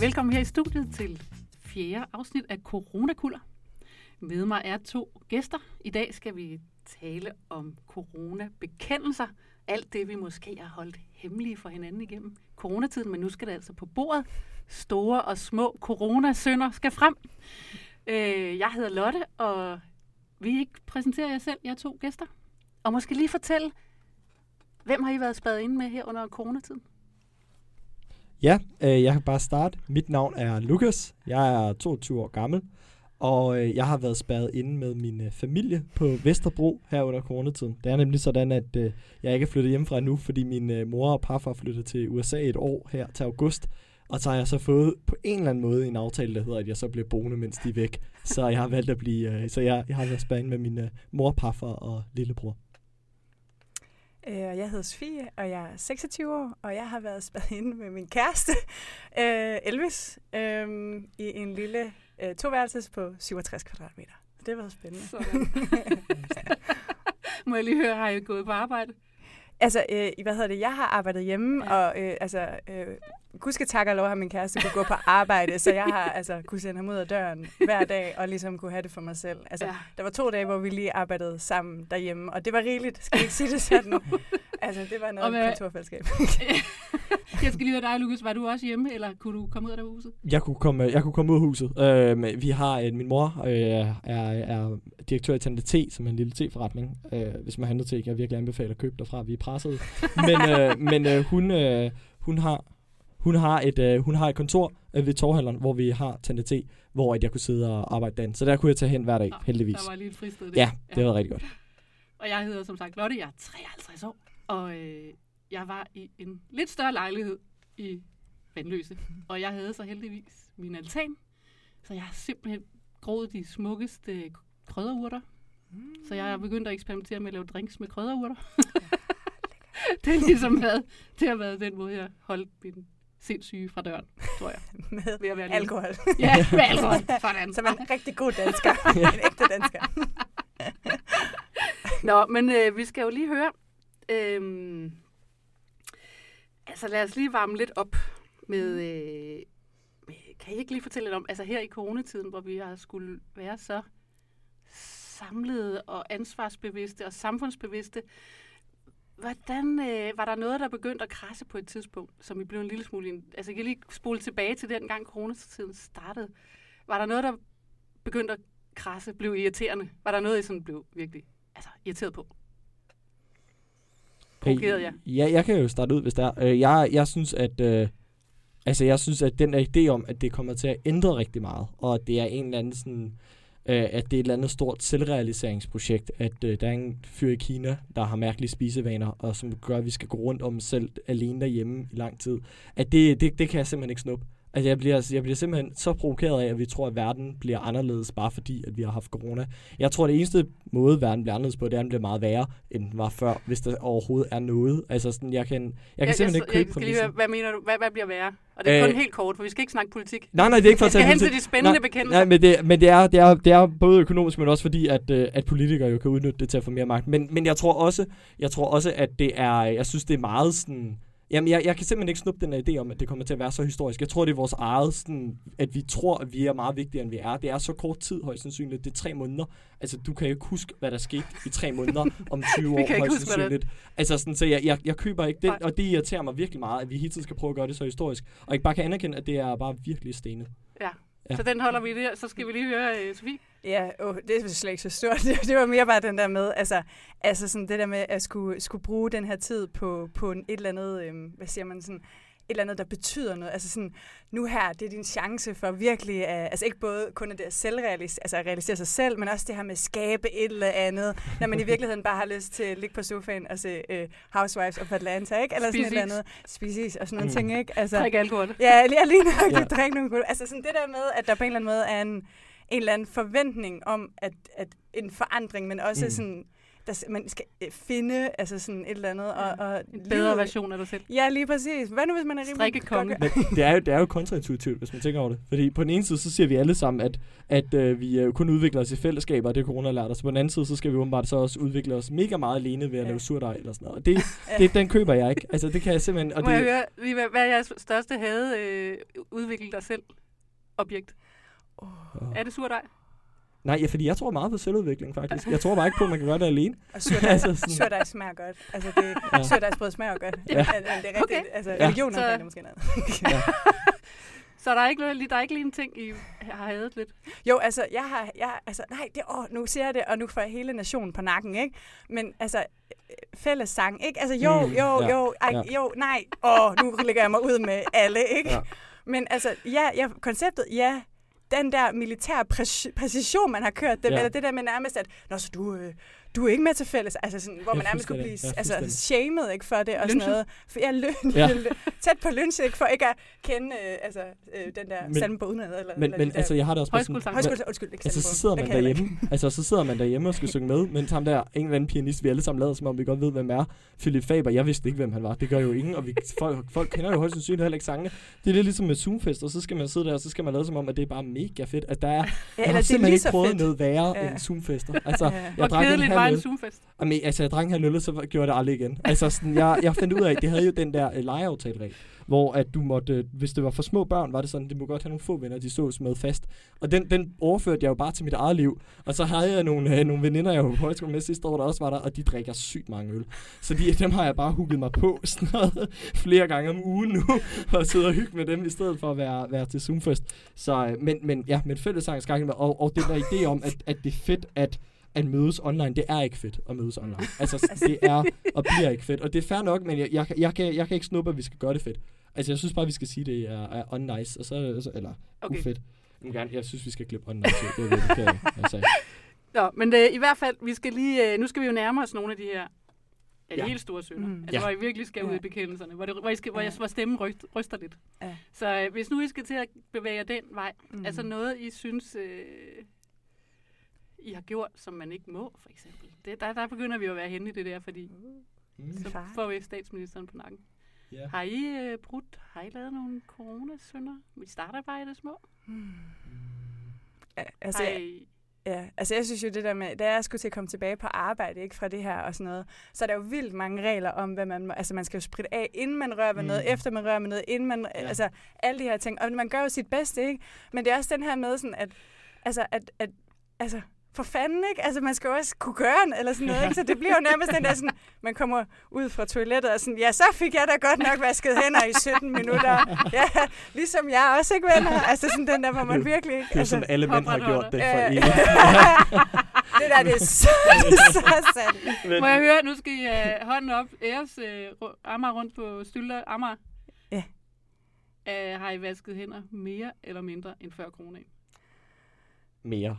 Velkommen her i studiet til fjerde afsnit af Coronakuller. Med mig er to gæster. I dag skal vi tale om coronabekendelser. Alt det, vi måske har holdt hemmelige for hinanden igennem coronatiden, men nu skal det altså på bordet. Store og små coronasønder skal frem. Øh, jeg hedder Lotte, og vi ikke præsentere jer selv, jer to gæster. Og måske lige fortælle, hvem har I været spadet inde med her under coronatiden? Ja, øh, jeg kan bare starte. Mit navn er Lukas. Jeg er 22 år gammel, og øh, jeg har været spærret inde med min øh, familie på Vesterbro her under coronatiden. Det er nemlig sådan, at øh, jeg ikke er flyttet hjemmefra nu, fordi min øh, mor og farfar flyttede til USA et år her til august. Og så har jeg så fået på en eller anden måde en aftale, der hedder, at jeg så bliver boende, mens de er væk. Så jeg har valgt at blive, øh, så jeg, jeg har været spærret med min øh, mor, farfar og lillebror. Øh, Jeg hedder Sofie, og jeg er 26 år, og jeg har været spadet inde med min kæreste, øh, Elvis, øh, i en lille øh, toværelses på 67 kvadratmeter. Det været spændende. Må jeg lige høre, har I gået på arbejde? Altså, øh, hvad hedder det? Jeg har arbejdet hjemme, Ja. ja. og øh, altså, øh, gud skal takke og lov, at min kæreste kunne gå på arbejde, så jeg har altså kunne sende ham ud af døren hver dag, og ligesom kunne have det for mig selv. Altså, Ja. der var to dage, hvor vi lige arbejdede sammen derhjemme, og det var rigeligt, skal jeg ikke sige det sådan. altså, det var Og noget hvad- kulturfællesskab. Jeg skal lige høre dig, Lukas. Var du også hjemme, eller kunne du komme ud af huset? Jeg kunne komme, jeg kunne komme ud af huset. Øh, vi har en, min mor øh, er, er direktør i Tante T, som er en lille te-forretning. Øh, hvis man handler kan jeg virkelig anbefale at købe derfra. Vi er presset. men øh, men øh, hun, øh, hun har hun har et, øh, hun har et kontor øh, ved Torvhallen, hvor vi har Tante T, hvor at jeg kunne sidde og arbejde derinde. Så der kunne jeg tage hen hver dag, Nå, heldigvis. Der var lige et fristed der. Ja, det var rigtig godt. Og jeg hedder som sagt Lotte, jeg er 53 år, og øh, jeg var i en lidt større lejlighed i Vandløse. Og jeg havde så heldigvis min altan, så jeg har simpelthen groet de smukkeste krydderurter. Så jeg har begyndt at eksperimentere med at lave drinks med krydderurter. det er ligesom været, det har været den måde, jeg holdt min sindssyge fra døren, tror jeg. med Ved at være alkohol. Ja, med alkohol. Sådan. Som en rigtig god dansker. en ægte dansker. Nå, men øh, vi skal jo lige høre. Øhm, altså lad os lige varme lidt op med... Øh, med- kan I ikke lige fortælle lidt om, altså her i coronatiden, hvor vi har skulle være så samlede og ansvarsbevidste og samfundsbevidste, hvordan øh, var der noget, der begyndte at krasse på et tidspunkt, som I blev en lille smule... Altså, kan I lige spole tilbage til den gang coronatiden startede? Var der noget, der begyndte at krasse, blev irriterende? Var der noget, I sådan blev virkelig altså, irriteret på? Provokeret jer? Ja, jeg kan jo starte ud, hvis der er. Øh, jeg, jeg synes, at... Øh, altså, jeg synes, at den der idé om, at det kommer til at ændre rigtig meget, og at det er en eller anden sådan... Øh, at det er et eller andet stort selvrealiseringsprojekt, at øh, der er en fyr i Kina, der har mærkelige spisevaner, og som gør, at vi skal gå rundt om os selv alene derhjemme i lang tid. At det, det, det kan jeg simpelthen ikke snuppe. Altså, jeg bliver, jeg bliver simpelthen så provokeret af, at vi tror, at verden bliver anderledes, bare fordi, at vi har haft corona. Jeg tror, det eneste måde, verden bliver anderledes på, det er, at den bliver meget værre, end den var før, hvis der overhovedet er noget. Altså, sådan, jeg kan, jeg kan simpelthen ikke jeg, købe jeg skal lige hvad mener du? Hvad, hvad bliver værre? Og det er Øh, kun helt kort, for vi skal ikke snakke politik. Nej, nej, det er ikke for Jeg at til politik. de spændende Nej, bekendelser. Nej, men, det, men det, er, det, er, det er både økonomisk, men også fordi, at, øh, at politikere jo kan udnytte det til at få mere magt. Men, men jeg tror også, jeg tror også, at det er, jeg synes, det er meget sådan, Jamen, jeg, jeg kan simpelthen ikke snuppe den her idé om, at det kommer til at være så historisk. Jeg tror, det er vores eget, sådan, at vi tror, at vi er meget vigtigere, end vi er. Det er så kort tid, højst sandsynligt. Det er tre måneder. Altså, du kan jo ikke huske, hvad der skete i tre måneder om 20 år, højst huske, sandsynligt. Altså, sådan, så jeg, jeg, jeg køber ikke det, og det irriterer mig virkelig meget, at vi hele tiden skal prøve at gøre det så historisk. Og ikke bare kan anerkende, at det er bare virkelig stenet. Ja. Ja. Så den holder vi der. Så skal vi lige høre, uh, Sofie. Ja, oh, det er slet ikke så stort. Det, det var mere bare den der med, altså, altså sådan det der med at skulle, skulle bruge den her tid på, på en, et eller andet, øhm, hvad siger man sådan, eller andet, der betyder noget. Altså sådan, nu her, det er din chance for virkelig, at, altså ikke både kun at det at selvrealisere, altså at realisere sig selv, men også det her med at skabe et eller andet, når man i virkeligheden bare har lyst til at ligge på sofaen og se uh, Housewives of Atlanta, ikke? Eller sådan et eller andet. Is og sådan nogle Mm. ting, ikke? Altså, Drik alkohol. Ja, lige, lige nok Ja. drikke nogle gode. Altså sådan det der med, at der på en eller anden måde er en, en eller anden forventning om, at, at en forandring, men også mm. sådan der, man skal øh, finde altså sådan et eller andet. Og, og En bedre livet- version af dig selv. Ja, lige præcis. Hvad nu, hvis man er rimelig... Godt- Men det er, jo, det er jo kontraintuitivt, hvis man tænker over det. Fordi på den ene side, så siger vi alle sammen, at, at øh, vi øh, kun udvikler os i fællesskaber, og det er corona lært os. På den anden side, så skal vi åbenbart så også udvikle os mega meget alene ved at Ja. lave surdej eller sådan noget. Og det, det, den køber jeg ikke. Altså, det kan jeg simpelthen... Og Må jeg det, høre, lige hvad, er jeres største havde øh, udviklet dig selv objekt? Åh. Er det surdej? Nej, ja, fordi jeg tror meget på selvudvikling, faktisk. Jeg tror bare ikke på, at man kan gøre det alene. Og surdej, Altså sådan- surdej smager godt. Altså, det, Ja. ja. surdejsbrød smager godt. Ja. Ja. Altså, det er rigtigt. Okay. Altså, Ja. religion Så- omkring det måske noget. Så der er ikke, noget, der er ikke lige en ting, I har hadet lidt? Jo, altså, jeg har, jeg, altså, nej, det, åh, nu siger jeg det, og nu får jeg hele nationen på nakken, ikke? Men altså, øh, fælles sang, ikke? Altså, jo, Mm, jo, ja, jo, ej, ja. jo, nej, åh, nu lægger jeg mig ud med alle, ikke? Ja. Men altså, ja, ja, konceptet, ja, den der militær præci- præcision, man har kørt, det, ja. eller det der med nærmest, at, nå, så du, øh, du er ikke med til fælles, altså sådan, hvor man nærmest kunne blive altså, shamed, ikke, for det, og Lynchet. sådan noget. For jeg løn, Ja. tæt på lynch, ikke, for ikke at kende, øh, altså, øh, den der Men- salme på udenad, eller, Men, eller men altså, jeg har det også bare Højskolesang. Højskole, undskyld, ikke Altså, så på. sidder man derhjemme, altså, så sidder man derhjemme og skal synge med, mens ham der, en eller anden pianist, vi alle sammen lader, som om vi godt ved, hvem er. Philip Faber, jeg vidste ikke, hvem han var. Det gør jo ingen, og vi, folk, folk kender jo højst sandsynligt heller ikke sangene. Det er lidt ligesom med Zoomfest, og så skal man sidde der, og så skal man lade som om, at det er bare mega fedt. At der er, Ja, jeg eller har det er simpelthen ikke prøvet fedt. noget værre Ja. end Zoomfester. Altså, jeg drak en var en øl. Zoom-fest? Jamen, altså, jeg drak en halv øl, og så gjorde jeg det aldrig igen. Altså, sådan, jeg, jeg fandt ud af, at det havde jo den der uh, legeaftaleregel, hvor at du måtte, øh, hvis det var for små børn, var det sådan, det må godt have nogle få venner, de sås med fast. Og den, den overførte jeg jo bare til mit eget liv. Og så havde jeg nogle, øh, nogle veninder, jeg var på højskole med sidste år, der også var der, og de drikker sygt mange øl. Så de, dem har jeg bare hugget mig på sådan noget, flere gange om ugen nu, for at sidde og hygge med dem, i stedet for at være, være til Zoomfest. Så, øh, men, men ja, men fællesang skal og, og den der idé om, at, at det er fedt, at at mødes online, det er ikke fedt at mødes online. Altså, det er og bliver ikke fedt. Og det er fair nok, men jeg, jeg, jeg, kan, jeg kan ikke snuppe, at vi skal gøre det fedt. Altså, jeg synes bare, vi skal sige, det er, er unnice, og så, så eller Okay. ufedt. Jeg, gerne, jeg synes, vi skal klippe unnice. Det er virkelig ked af, altså. Nå, men øh, i hvert fald, vi skal lige, øh, nu skal vi jo nærme os nogle af de her ja, de Ja. helt store sønder. Mm. Altså, Ja. hvor I virkelig skal ud Ja. i bekendelserne. Hvor, det, hvor, I skal, hvor, Ja. jeg, hvor stemmen ryst, ryster lidt. Ja. Så øh, hvis nu I skal til at bevæge jer den vej, mm. altså noget, I synes, øh, I har gjort, som man ikke må, for eksempel. Det, der, der begynder vi at være henne i det der, fordi Mm. så Far. får vi statsministeren på nakken. Ja. Har I øh, brudt, har I lavet nogle coronasynder? Vi starter bare i det små. Mm. Ja, altså, har jeg, I, ja, altså jeg synes jo det der med, da jeg skulle til at komme tilbage på arbejde, ikke fra det her og sådan noget, så er der jo vildt mange regler om, hvad man må, altså man skal jo spritte af, inden man rører ved noget, Mm. efter man rører med noget, inden man, ja. altså alle de her ting, og man gør jo sit bedste, ikke? Men det er også den her med sådan, at, altså, at, at altså, for fanden, ikke? Altså, man skal jo også kunne gøre en, eller sådan noget, ikke? Så det bliver jo nærmest den der sådan, man kommer ud fra toilettet og sådan, ja, så fik jeg da godt nok vasket hænder i 17 minutter. Ja, ligesom jeg også, ikke venner? Altså sådan den der, hvor man virkelig ikke... Det er Altså, sådan, alle mænd har gjort det for Ja. evigt. det der, det er så, det er så sandt. Må jeg høre, nu skal I have hånden op, æres øh, Amager rundt på Stylter Amager. Ja. Uh, har I vasket hænder mere eller mindre end før corona? Mere.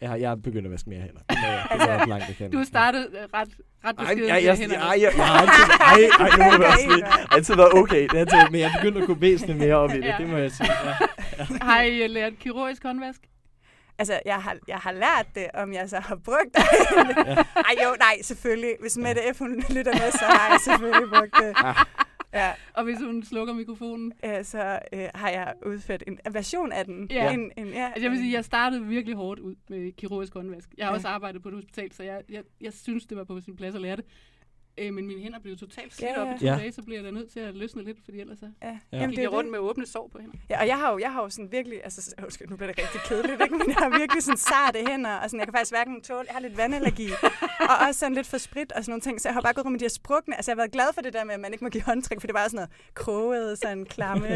Jeg, har- jeg er begyndt at vaske mere hænder. Det jeg, det må Altså, jeg langt erkende. Du har startet øh, ret, ret Ej, beskeden jeg, hænder. jeg, jeg, jeg, har altid, ej, ej, nu må være altid været okay, det er altid, men jeg er begyndt at gå væsentligt mere op i det, Ja. det må jeg sige. Ja. Har I øh, lært kirurgisk håndvask? Altså, jeg har, jeg har lært det, om jeg så har brugt det. Ej, jo, nej, selvfølgelig. Hvis Mette F. hun lytter med, så har jeg selvfølgelig brugt det. Ja, Og hvis hun slukker mikrofonen? øh, så øh, har jeg udført en version af den. Ja. En, en, ja Altså jeg vil sige, jeg startede virkelig hårdt ud med kirurgisk håndvask. Jeg har Ja. også arbejdet på et hospital, så jeg, jeg, jeg synes, det var på sin plads at lære det. Øh, men mine hænder blev totalt slidt Ja, op i ja. to Ja. dage, så bliver jeg da nødt til at løsne lidt, fordi ellers så Ja. Ja. Jamen, gik det er jeg rundt det. med åbne sår på hænder. Ja, og jeg har jo, jeg har jo sådan virkelig, altså undskyld, nu bliver det rigtig kedeligt, ikke? men jeg har virkelig sådan sarte hænder, og sådan, jeg kan faktisk hverken tåle, jeg har lidt vandallergi, og også sådan lidt for sprit og sådan nogle ting, så jeg har bare gået rundt med de her sprukne, altså jeg har været glad for det der med, at man ikke må give håndtryk, for det var sådan noget kroget, sådan klamme,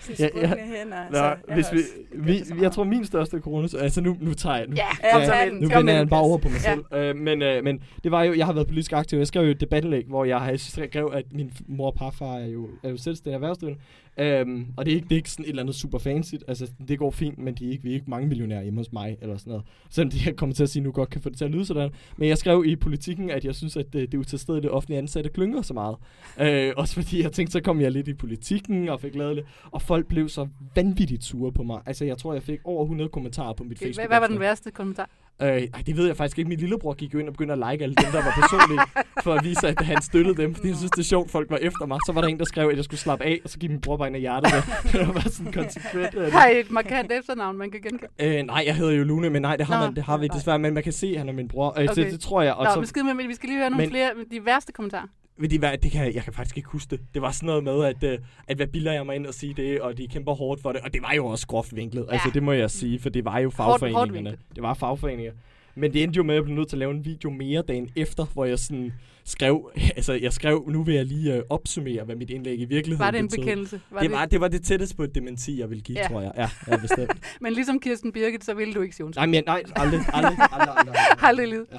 sådan Ja, ja. hænder. Nå, så jeg hvis vi, vi, så jeg tror min største corona, altså nu, nu tager jeg, nu, Ja, Ja, ja, ja, nu vender jeg den, bare over på mig selv. Øh, men, øh, men det var jo, jeg har været politisk aktiv. Jeg skrev jo et debatindlæg, hvor jeg har skrev, at min mor og parfar er jo, er jo selvstændige erhvervsdrivende. Øhm, og det er, ikke, det er ikke sådan et eller andet super fancy. Altså, det går fint, men de er ikke, vi er ikke mange millionærer hjemme hos mig, eller sådan noget. Selvom de her kommer til at sige, nu godt kan få det til at lyde sådan. Men jeg skrev i politikken, at jeg synes, at det, det det offentlige ansatte klynger så meget. Øh, også fordi jeg tænkte, så kom jeg lidt i politikken og fik lavet det. Og folk blev så vanvittigt sure på mig. Altså, jeg tror, jeg fik over 100 kommentarer på mit Facebook. Hvad var den værste kommentar? Øh, ej, det ved jeg faktisk ikke. Min lillebror gik jo ind og begyndte at like alle dem, der var personlige, for at vise, at han støttede dem, fordi jeg synes, det er sjovt, folk var efter mig. Så var der en, der skrev, at jeg skulle slappe af, og så give min bror bare en af hjertet. det var bare sådan konsekvent. øh, Har I et markant efternavn, man kan genkende? Øh, nej, jeg hedder jo Lune, men nej, det har, Nå, man, det har vi nej. desværre, men man kan se, at han er min bror. Øh, Okay. det tror jeg. Og Nå, så, men skide med, men vi skal lige høre nogle Men- flere, de værste kommentarer. Ved de hvad, det kan, jeg- kan faktisk ikke huske det. Det var sådan noget med, at, øh, at hvad bilder jeg mig ind og sige det, og de kæmper hårdt for det. Og det var jo også groft vinklet. Ja. Altså, Ja. det må jeg sige, for det var jo Hårdt- hårdt fagforeningerne. vinklet. det var fagforeninger. Men det endte jo med, at jeg blev nødt til at lave en video mere dagen efter, hvor jeg sådan skrev, altså jeg skrev, nu vil jeg lige øh, opsummere, hvad mit indlæg i virkeligheden Var det en betød. bekendelse? Var Det var, det var det tætteste på et dementi, jeg ville give, Ja. tror jeg. Ja, ja bestemt. Men ligesom Kirsten Birgit, så ville du ikke sige undskyld. nej, men nej, aldrig, aldrig, aldrig, aldrig. Aldrig i livet. Ja.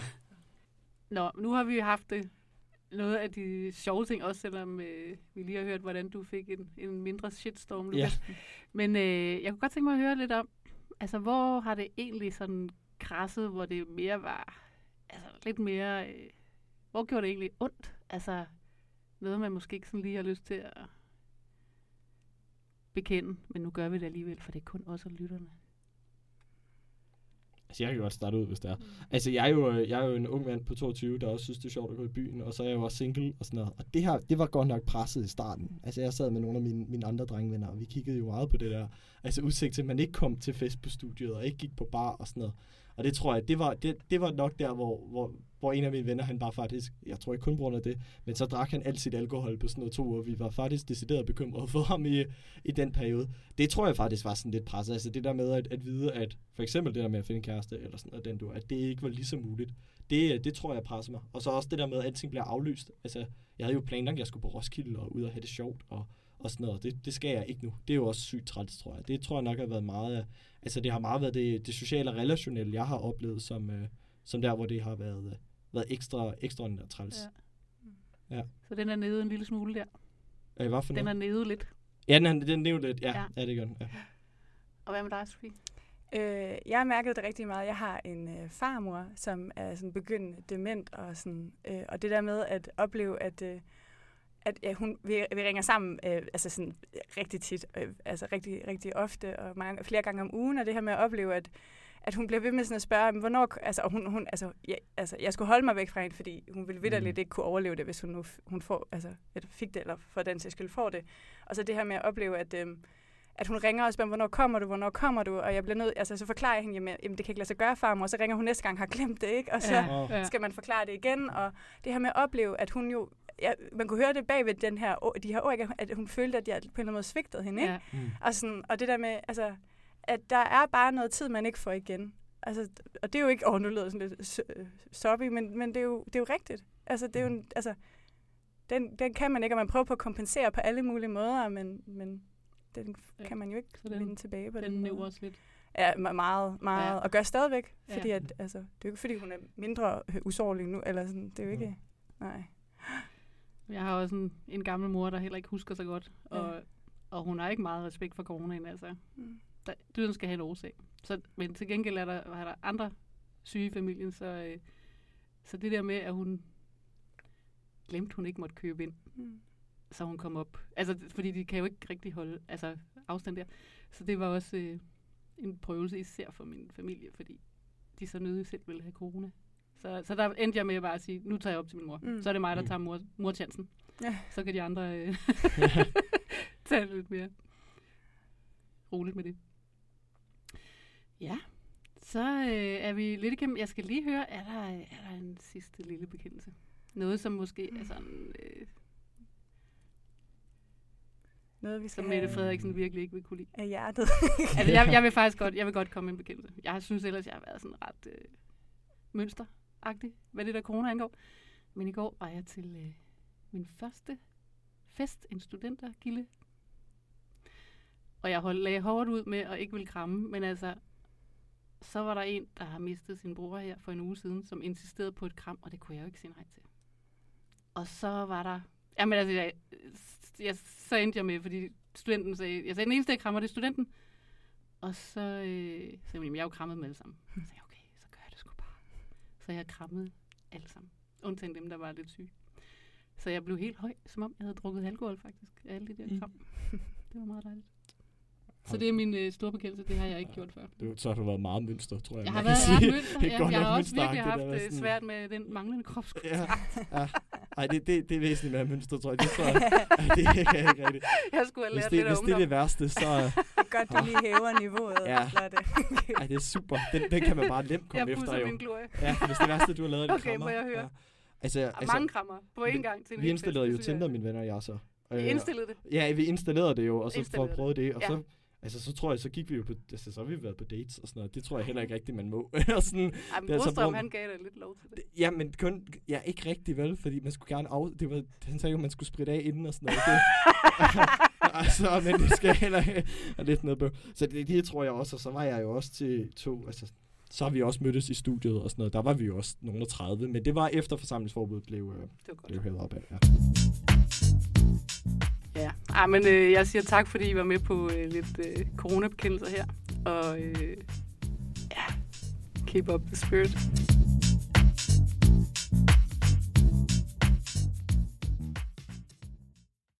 Nå, nu har vi haft det. Noget af de sjove ting, også selvom øh, vi lige har hørt, hvordan du fik en, en mindre shitstorm, Lukas. Ja. Men øh, jeg kunne godt tænke mig at høre lidt om, altså hvor har det egentlig sådan krasset, hvor det mere var, altså lidt mere, øh, hvor gjorde det egentlig ondt? Altså noget, man måske ikke sådan lige har lyst til at bekende, men nu gør vi det alligevel, for det er kun os og lytterne. Altså, jeg kan godt starte ud, hvis det er. Altså, jeg er, jo, øh, jeg er jo en ung mand på 22, der også synes, det er sjovt at gå i byen, og så er jeg jo også single og sådan noget. Og det her, det var godt nok presset i starten. Altså, jeg sad med nogle af mine, mine andre drengvenner, og vi kiggede jo meget på det der. Altså, udsigt til, at man ikke kom til fest på studiet, og ikke gik på bar og sådan noget. Og det tror jeg, det var, det, det var nok der, hvor, hvor, hvor en af mine venner, han bare faktisk, jeg tror ikke kun på grund af det, men så drak han alt sit alkohol på sådan noget to uger. Vi var faktisk decideret bekymrede for ham i, i den periode. Det tror jeg faktisk var sådan lidt presset. Altså det der med at, at vide, at for eksempel det der med at finde en kæreste, eller sådan noget, den du, at det ikke var lige så muligt. Det, det tror jeg presser mig. Og så også det der med, at alting bliver aflyst. Altså, jeg havde jo planlagt, at jeg skulle på Roskilde og ud og have det sjovt og, og sådan noget. Det, det skal jeg ikke nu. Det er jo også sygt træls, tror jeg. Det tror jeg nok har været meget af, altså det har meget været det, det sociale og relationelle, jeg har oplevet, som, øh, som der, hvor det har været, øh, været ekstra, ekstraordinært træls. Ja. Ja. Så den er nede en lille smule der. Ja. Hvad for Den noget? er nede lidt. Ja, den, er- den nævnte lidt. Ja, Ja. ja. ja, det gør den. Ja. Og hvad med dig, Sofie? Øh, jeg har mærket det rigtig meget. Jeg har en øh, farmor, som er sådan begyndende dement, og, sådan, øh, og det der med at opleve, at, øh, at ja, hun, vi, vi ringer sammen øh, altså sådan, rigtig tit, øh, altså rigtig, rigtig ofte, og mange, flere gange om ugen, og det her med at opleve, at, at hun bliver ved med sådan at spørge, "Men hvornår, altså, og hun, hun, altså, ja, altså, jeg skulle holde mig væk fra hende, fordi hun ville vidderligt Mm. ikke kunne overleve det, hvis hun nu hun får, altså, fik det, eller for den sags skyld får det. Og så det her med at opleve, at, øh, at hun ringer og spørger, hvornår kommer du, hvornår kommer du, og jeg bliver nødt, altså så forklarer jeg hende, jamen, jamen det kan ikke lade sig gøre, farmor, og så ringer hun næste gang, har glemt det, ikke? Og så Ja. ja. skal man forklare det igen, og det her med at opleve, at hun jo, ja, man kunne høre det bag ved den her, de her ord, at hun følte, at jeg på en eller anden måde svigtede hende, ikke? Ja. Mm. Og, sådan, og det der med, altså, at der er bare noget tid, man ikke får igen. Altså, og det er jo ikke, åh, nu lyder sådan lidt soppy, men, men det, er jo, det er jo rigtigt. Altså, det er jo, en- altså, den, den kan man ikke, og man prøver på at kompensere på alle mulige måder, men, men den Ja. kan man jo ikke Så den- vinde tilbage på Den den måde. også lidt. Ja, me- meget, meget. Ja. Ja. Og gør stadigvæk, Ja. fordi at, altså, det er jo ikke, fordi hun er mindre øh, usårlig nu, eller sådan, det er jo ikke, nej. Jeg har også en, en gammel mor, der heller ikke husker så godt, og, Ja. og hun har ikke meget respekt for coronaen. Altså. Mm. Der, døden skal have en årsag. Så, men til gengæld er der, er der andre syge i familien, så, øh, så det der med, at hun glemte, hun ikke måtte købe ind, Mm. så hun kom op. Altså, fordi de kan jo ikke rigtig holde altså, afstand der. Så det var også øh, en prøvelse, især for min familie, fordi de så nødig selv ville have corona. Så, så der endte jeg med at bare sige, nu tager jeg op til min mor. Mm. Mm. Så er det mig, der Mm. tager mor, morchancen. Ja. Så kan de andre øh, tage det lidt mere roligt med det. Ja, så øh, er vi lidt igennem. Jeg skal lige høre, er der, er der en sidste lille bekendelse? Noget, som måske er sådan, øh, Noget, vi skal som Mette Frederiksen virkelig ikke vil kunne lide. af hjertet. Altså, jeg, jeg vil faktisk godt, jeg vil godt komme med en bekendelse. Jeg synes ellers, jeg har været sådan ret øh, agtig hvad det der corona angår. Men i går var jeg til øh, min første fest, en studentergilde. Og jeg holdt, lagde hårdt ud med at ikke ville kramme, men altså, så var der en, der har mistet sin bror her for en uge siden, som insisterede på et kram, og det kunne jeg jo ikke sige nej til. Og så var der... Jamen altså, jeg, jeg, så endte jeg med, fordi studenten sagde... Jeg sagde, den eneste, jeg krammer, det er studenten. Og så øh, sagde hun, "Jamen, jeg er jo krammet med alle sammen. Så jeg, okay, så gør jeg det sgu bare. Så jeg krammede alle sammen. Undtagen dem, der var lidt syge. Så jeg blev helt høj, som om jeg havde drukket alkohol faktisk, af alle de der Mm. kram. Det var meget dejligt. Så det er min øh, store bekendelse, det har jeg ikke gjort før. Det, så har du været meget mønster, tror jeg. Jeg har været ret mønster, er ja. Jeg har også virkelig haft det det sådan- svært med den manglende kropskontakt. Ja, ja. Ej, det, det, det er væsentligt mere mønster, tror jeg. Det tror jeg. Ej, det kan jeg ikke rigtigt. Jeg skulle have Hvis lært det, lidt af hvis det er det værste, så... Godt, du lige hæver niveauet, Ja. Lotte. Ej, det er super. Den, den kan man bare nemt komme Jeg efter, jo. min glorie. Ja, hvis det værste, du har lavet, det Okay, må jeg høre? Ja. Altså, Altså, altså, mange krammer på én vi- gang til vi installerede jo det Tinder, mine venner og jeg så. I Øh, indstillede det? Ja, vi installerede det jo, og så for at prøve det, og Ja. så, altså, så tror jeg, så gik vi jo på, altså, så har vi været på dates og sådan noget. Det tror jeg heller ikke rigtigt, man må. og sådan, Ej, men Brostrøm, brugt- han gav dig lidt lov til det. ja, men kun, ja, ikke rigtig vel, fordi man skulle gerne af, det var, han sagde jo, at man skulle spritte af inden og sådan noget. Det, altså, men det skal heller ikke, og lidt noget bøv. Så det, det, tror jeg også, og så var jeg jo også til to, altså, så har vi også mødtes i studiet og sådan noget. Der var vi jo også nogle af 30, men det var efter forsamlingsforbuddet blev, øh, Det var godt. blev hævet op af. Ja. Ah, Ej, men øh, jeg siger tak, fordi I var med på øh, lidt øh, coronabekendelser her. Og øh, ja, keep up the spirit.